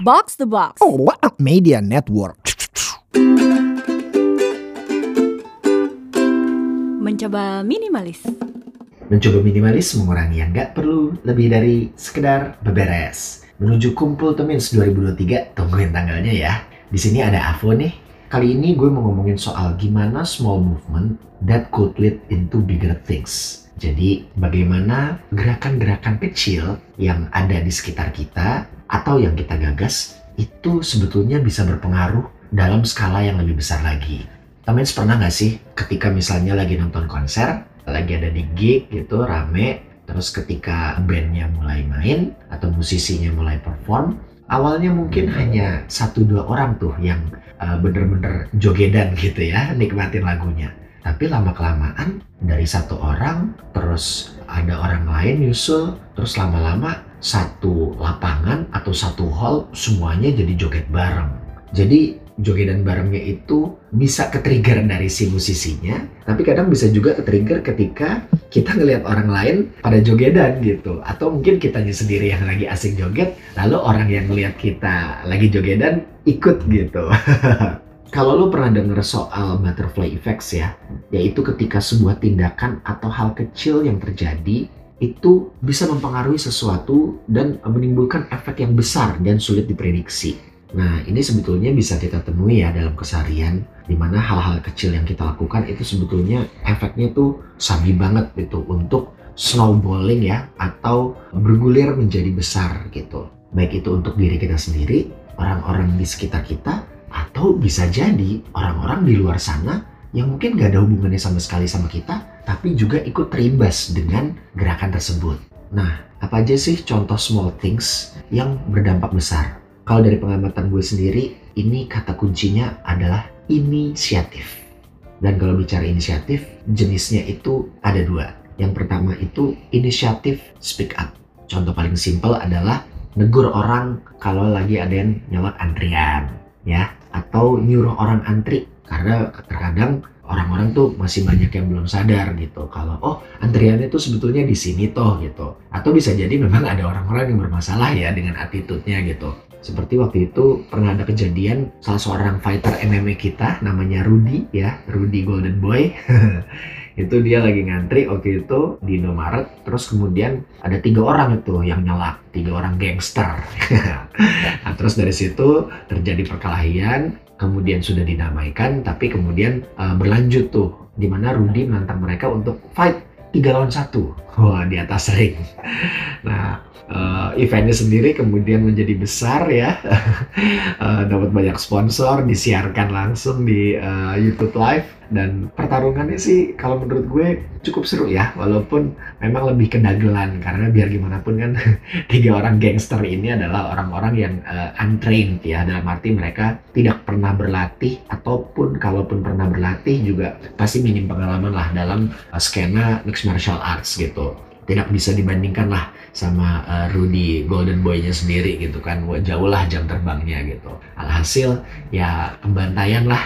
Box the Box. Oh, what a media network. Mencoba minimalis. Mencoba minimalis mengurangi yang nggak perlu lebih dari sekedar beberes. Menuju kumpul Temins 2023, tungguin tanggalnya ya. Di sini ada Avo nih. Kali ini gue mau ngomongin soal gimana small movement that could lead into bigger things. Jadi, bagaimana gerakan-gerakan kecil yang ada di sekitar kita atau yang kita gagas itu sebetulnya bisa berpengaruh dalam skala yang lebih besar lagi. Temen pernah nggak sih ketika misalnya lagi nonton konser, lagi ada di gig gitu, rame, terus ketika bandnya mulai main atau musisinya mulai perform, awalnya mungkin hanya satu dua orang tuh yang uh, bener-bener jogedan gitu ya, nikmatin lagunya. Tapi lama kelamaan dari satu orang terus ada orang lain nyusul terus lama-lama satu lapangan atau satu hall semuanya jadi joget bareng. Jadi jogedan barengnya itu bisa ke-trigger dari si musisinya, tapi kadang bisa juga ke-trigger ketika kita ngelihat orang lain pada jogedan gitu. Atau mungkin kitanya sendiri yang lagi asik joget, lalu orang yang ngelihat kita lagi jogedan ikut gitu. Kalau lo pernah denger soal butterfly effects ya, yaitu ketika sebuah tindakan atau hal kecil yang terjadi itu bisa mempengaruhi sesuatu dan menimbulkan efek yang besar dan sulit diprediksi. Nah, ini sebetulnya bisa kita temui ya dalam keseharian, di mana hal-hal kecil yang kita lakukan itu sebetulnya efeknya tuh sabi banget gitu untuk snowballing ya, atau bergulir menjadi besar gitu. Baik itu untuk diri kita sendiri, orang-orang di sekitar kita, atau bisa jadi orang-orang di luar sana yang mungkin gak ada hubungannya sama sekali sama kita, tapi juga ikut terimbas dengan gerakan tersebut. Nah, apa aja sih contoh small things yang berdampak besar? Kalau dari pengamatan gue sendiri, ini kata kuncinya adalah inisiatif. Dan kalau bicara inisiatif, jenisnya itu ada dua. Yang pertama itu inisiatif speak up. Contoh paling simpel adalah negur orang kalau lagi ada yang nyolot antrian, ya atau nyuruh orang antri. Karena terkadang orang-orang tuh masih banyak yang belum sadar gitu kalau oh antriannya tuh sebetulnya di sini toh gitu. Atau bisa jadi memang ada orang-orang yang bermasalah ya dengan attitude-nya gitu seperti waktu itu pernah ada kejadian salah seorang fighter MMA kita namanya Rudy ya Rudy Golden Boy. Itu dia lagi ngantri waktu itu di Indomaret. Terus kemudian ada tiga orang itu yang nyelak tiga orang gangster. Nah, terus dari situ terjadi perkelahian kemudian sudah dinamaikan tapi kemudian uh, berlanjut tuh di mana Rudy menantang mereka untuk fight tiga lawan satu wah di atas ring. Nah uh, eventnya sendiri kemudian menjadi besar ya. Uh, dapat banyak sponsor disiarkan langsung di uh, YouTube Live. Dan pertarungannya sih kalau menurut gue cukup seru ya. Walaupun memang lebih kedagelan karena biar gimana pun kan tiga orang gangster ini adalah orang-orang yang uh, untrained ya. Dalam arti mereka tidak pernah berlatih ataupun kalaupun pernah berlatih juga pasti minim pengalaman lah dalam uh, skena mixed martial arts gitu tidak bisa dibandingkan lah sama uh, Rudy Golden Boy-nya sendiri gitu kan. Jauh lah jam terbangnya gitu. Alhasil ya pembantaian lah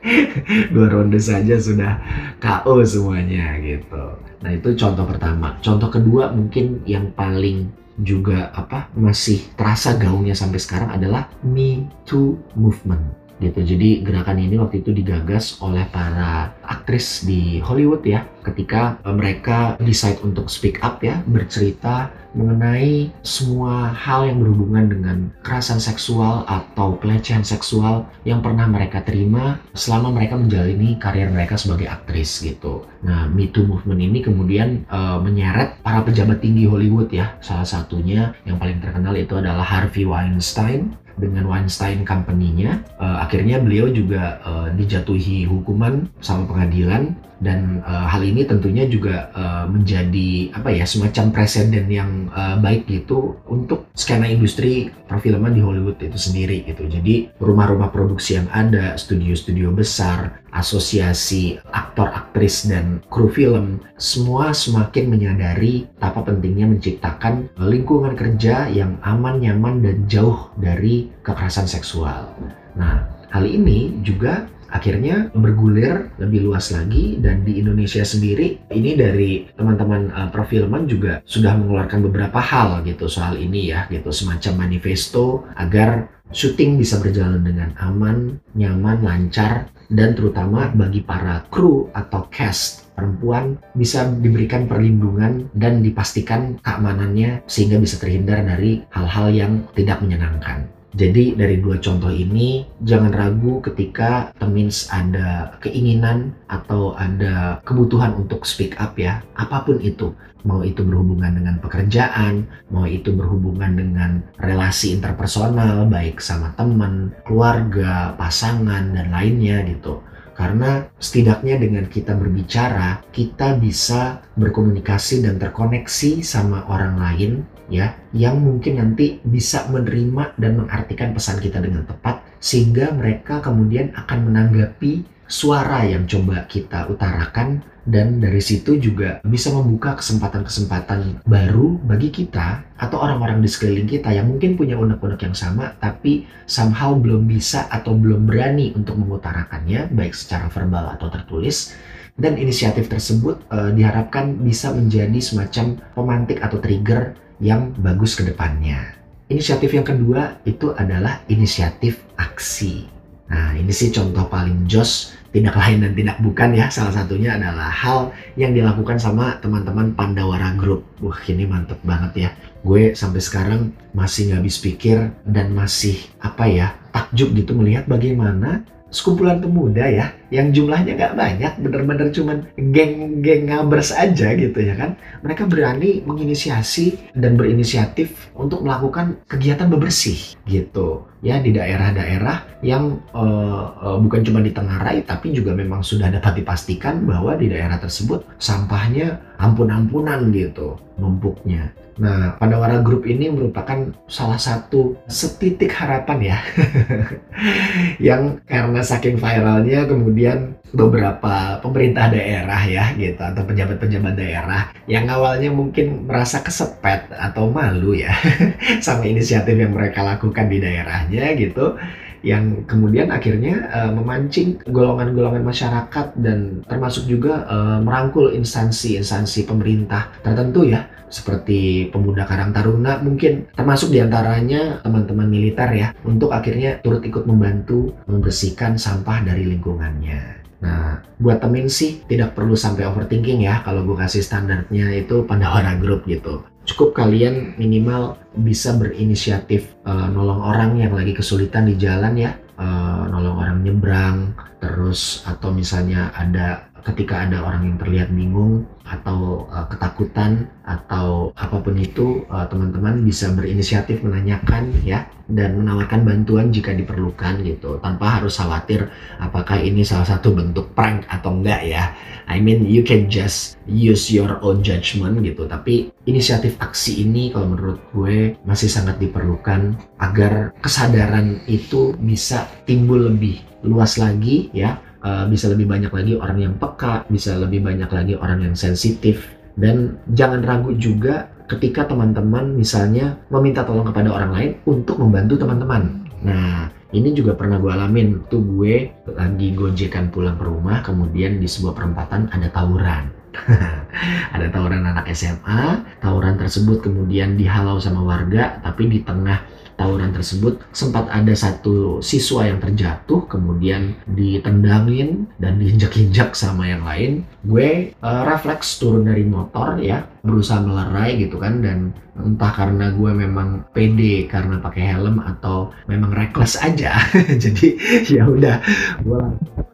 dua ronde saja sudah KO semuanya gitu. Nah itu contoh pertama. Contoh kedua mungkin yang paling juga apa masih terasa gaungnya sampai sekarang adalah Me Too movement gitu. Jadi gerakan ini waktu itu digagas oleh para aktris di Hollywood ya, ketika mereka decide untuk speak up ya, bercerita mengenai semua hal yang berhubungan dengan kekerasan seksual atau pelecehan seksual yang pernah mereka terima selama mereka menjalani karir mereka sebagai aktris gitu. Nah, Me Too movement ini kemudian uh, menyeret para pejabat tinggi Hollywood ya. Salah satunya yang paling terkenal itu adalah Harvey Weinstein dengan Weinstein Company-nya. Uh, akhirnya beliau juga uh, dijatuhi hukuman sama pengadilan dan uh, hal ini tentunya juga uh, menjadi apa ya semacam presiden yang uh, baik gitu untuk skena industri perfilman di Hollywood itu sendiri gitu. Jadi rumah-rumah produksi yang ada, studio-studio besar, asosiasi aktor, aktris dan kru film semua semakin menyadari apa pentingnya menciptakan lingkungan kerja yang aman, nyaman dan jauh dari kekerasan seksual. Nah, hal ini juga akhirnya bergulir lebih luas lagi dan di Indonesia sendiri ini dari teman-teman uh, perfilman juga sudah mengeluarkan beberapa hal gitu soal ini ya gitu semacam manifesto agar syuting bisa berjalan dengan aman, nyaman, lancar dan terutama bagi para kru atau cast perempuan bisa diberikan perlindungan dan dipastikan keamanannya sehingga bisa terhindar dari hal-hal yang tidak menyenangkan. Jadi dari dua contoh ini jangan ragu ketika temins ada keinginan atau ada kebutuhan untuk speak up ya, apa pun itu. Mau itu berhubungan dengan pekerjaan, mau itu berhubungan dengan relasi interpersonal baik sama teman, keluarga, pasangan dan lainnya gitu. Karena setidaknya dengan kita berbicara, kita bisa berkomunikasi dan terkoneksi sama orang lain ya yang mungkin nanti bisa menerima dan mengartikan pesan kita dengan tepat sehingga mereka kemudian akan menanggapi suara yang coba kita utarakan dan dari situ juga bisa membuka kesempatan-kesempatan baru bagi kita atau orang-orang di sekeliling kita yang mungkin punya unek-unek yang sama tapi somehow belum bisa atau belum berani untuk mengutarakannya baik secara verbal atau tertulis. Dan inisiatif tersebut uh, diharapkan bisa menjadi semacam pemantik atau trigger yang bagus ke depannya. Inisiatif yang kedua itu adalah inisiatif aksi. Nah, ini sih contoh paling jos, tidak lain dan tidak bukan ya. Salah satunya adalah hal yang dilakukan sama teman-teman Pandawara Group. Wah, ini mantep banget ya. Gue sampai sekarang masih nggak habis pikir dan masih apa ya, takjub gitu melihat bagaimana sekumpulan pemuda ya yang jumlahnya nggak banyak bener-bener cuman geng-geng ngabers aja gitu ya kan. Mereka berani menginisiasi dan berinisiatif untuk melakukan kegiatan bebersih gitu ya di daerah-daerah yang uh, uh, bukan cuma di Tenggarai tapi juga memang sudah dapat dipastikan bahwa di daerah tersebut sampahnya ampun-ampunan gitu numpuknya Nah, Pandawara Group ini merupakan salah satu setitik harapan ya. yang karena saking viralnya kemudian beberapa pemerintah daerah ya gitu atau pejabat-pejabat daerah yang awalnya mungkin merasa kesepet atau malu ya sama inisiatif yang mereka lakukan di daerahnya gitu yang kemudian akhirnya uh, memancing golongan-golongan masyarakat dan termasuk juga uh, merangkul instansi-instansi pemerintah tertentu ya seperti pemuda Karang Taruna mungkin termasuk di antaranya teman-teman militer ya untuk akhirnya turut ikut membantu membersihkan sampah dari lingkungannya. Nah, buat temen sih tidak perlu sampai overthinking ya kalau gue kasih standarnya itu Pandawara Group gitu cukup kalian minimal bisa berinisiatif uh, nolong orang yang lagi kesulitan di jalan ya. Uh, nolong orang nyebrang terus atau misalnya ada ketika ada orang yang terlihat bingung atau uh, ketakutan atau apa pun itu teman teman-teman bisa berinisiatif menanyakan ya dan menawarkan bantuan jika diperlukan gitu. Tanpa harus khawatir apakah ini salah satu bentuk prank atau enggak ya. I mean you can just use your own judgment gitu. Tapi inisiatif aksi ini kalau menurut gue masih sangat diperlukan agar kesadaran itu bisa timbul lebih luas lagi ya uh, bisa lebih banyak lagi orang yang peka, bisa lebih banyak lagi orang yang sensitif, dan jangan ragu juga ketika teman-teman misalnya meminta tolong kepada orang lain untuk membantu teman-teman. Nah, ini juga pernah gue alamin. Tuh gue lagi gojekan pulang ke rumah, kemudian di sebuah perempatan ada tawuran. ada tawuran anak SMA, tawuran tersebut kemudian dihalau sama warga, tapi di tengah tawuran tersebut sempat ada satu siswa yang terjatuh kemudian ditendangin dan diinjak-injak sama yang lain. Gue uh, refleks turun dari motor ya berusaha melerai gitu kan dan entah karena gue memang pede karena pakai helm atau memang reckless aja. Jadi ya udah gue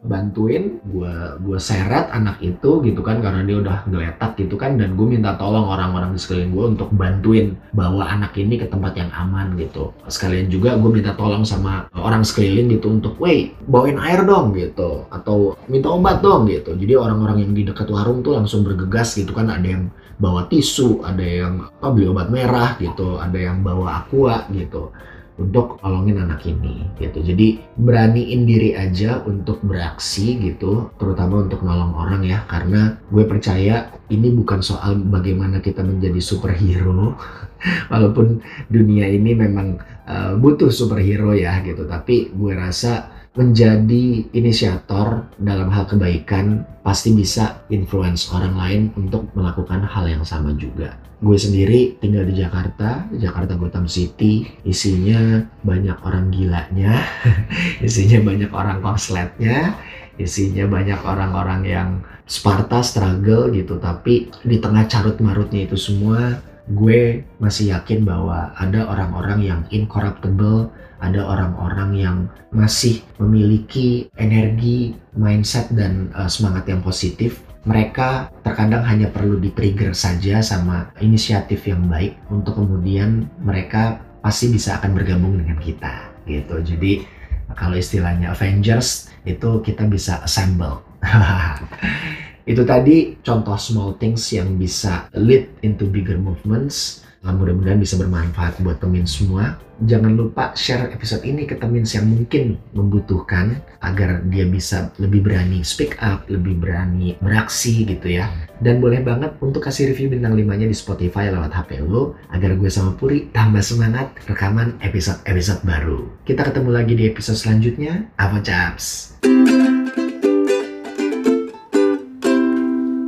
bantuin gue gue seret anak itu gitu kan karena dia udah ngeletak gitu kan dan gue minta tolong orang-orang di sekeliling gue untuk bantuin bawa anak ini ke tempat yang aman gitu. Sekalian juga gue minta tolong sama orang sekeliling gitu untuk wait bawain air dong gitu. Atau minta obat dong gitu. Jadi orang-orang yang di dekat warung tuh langsung bergegas gitu kan ada yang bawa tisu ada yang apa beli obat merah gitu ada yang bawa aqua gitu untuk nolongin anak ini gitu. Jadi beraniin diri aja untuk beraksi gitu. Terutama untuk nolong orang ya karena gue percaya ini bukan soal bagaimana kita menjadi superhero. Walaupun dunia ini memang uh, butuh superhero ya gitu. Tapi gue rasa menjadi inisiator dalam hal kebaikan pasti bisa influence orang lain untuk melakukan hal yang sama juga. Gue sendiri tinggal di Jakarta, Jakarta Gotham City, isinya banyak orang gilanya, isinya banyak orang korsletnya, isinya banyak orang-orang yang Sparta struggle gitu, tapi di tengah carut marutnya itu semua, gue masih yakin bahwa ada orang-orang yang incorruptible, ada orang-orang yang masih memiliki energi, mindset, dan uh, semangat yang positif. Mereka terkadang hanya perlu di-trigger saja sama inisiatif yang baik untuk kemudian mereka pasti bisa akan bergabung dengan kita gitu. Jadi kalau istilahnya Avengers itu kita bisa assemble. itu tadi contoh small things yang bisa lead into bigger movements mudah-mudahan bisa bermanfaat buat temin semua. Jangan lupa share episode ini ke temin yang mungkin membutuhkan agar dia bisa lebih berani speak up, lebih berani beraksi gitu ya. Dan boleh banget untuk kasih review bintang 5-nya di Spotify lewat HP lo agar gue sama Puri tambah semangat rekaman episode-episode baru. Kita ketemu lagi di episode selanjutnya. Apa chaps?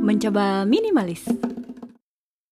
Mencoba minimalis.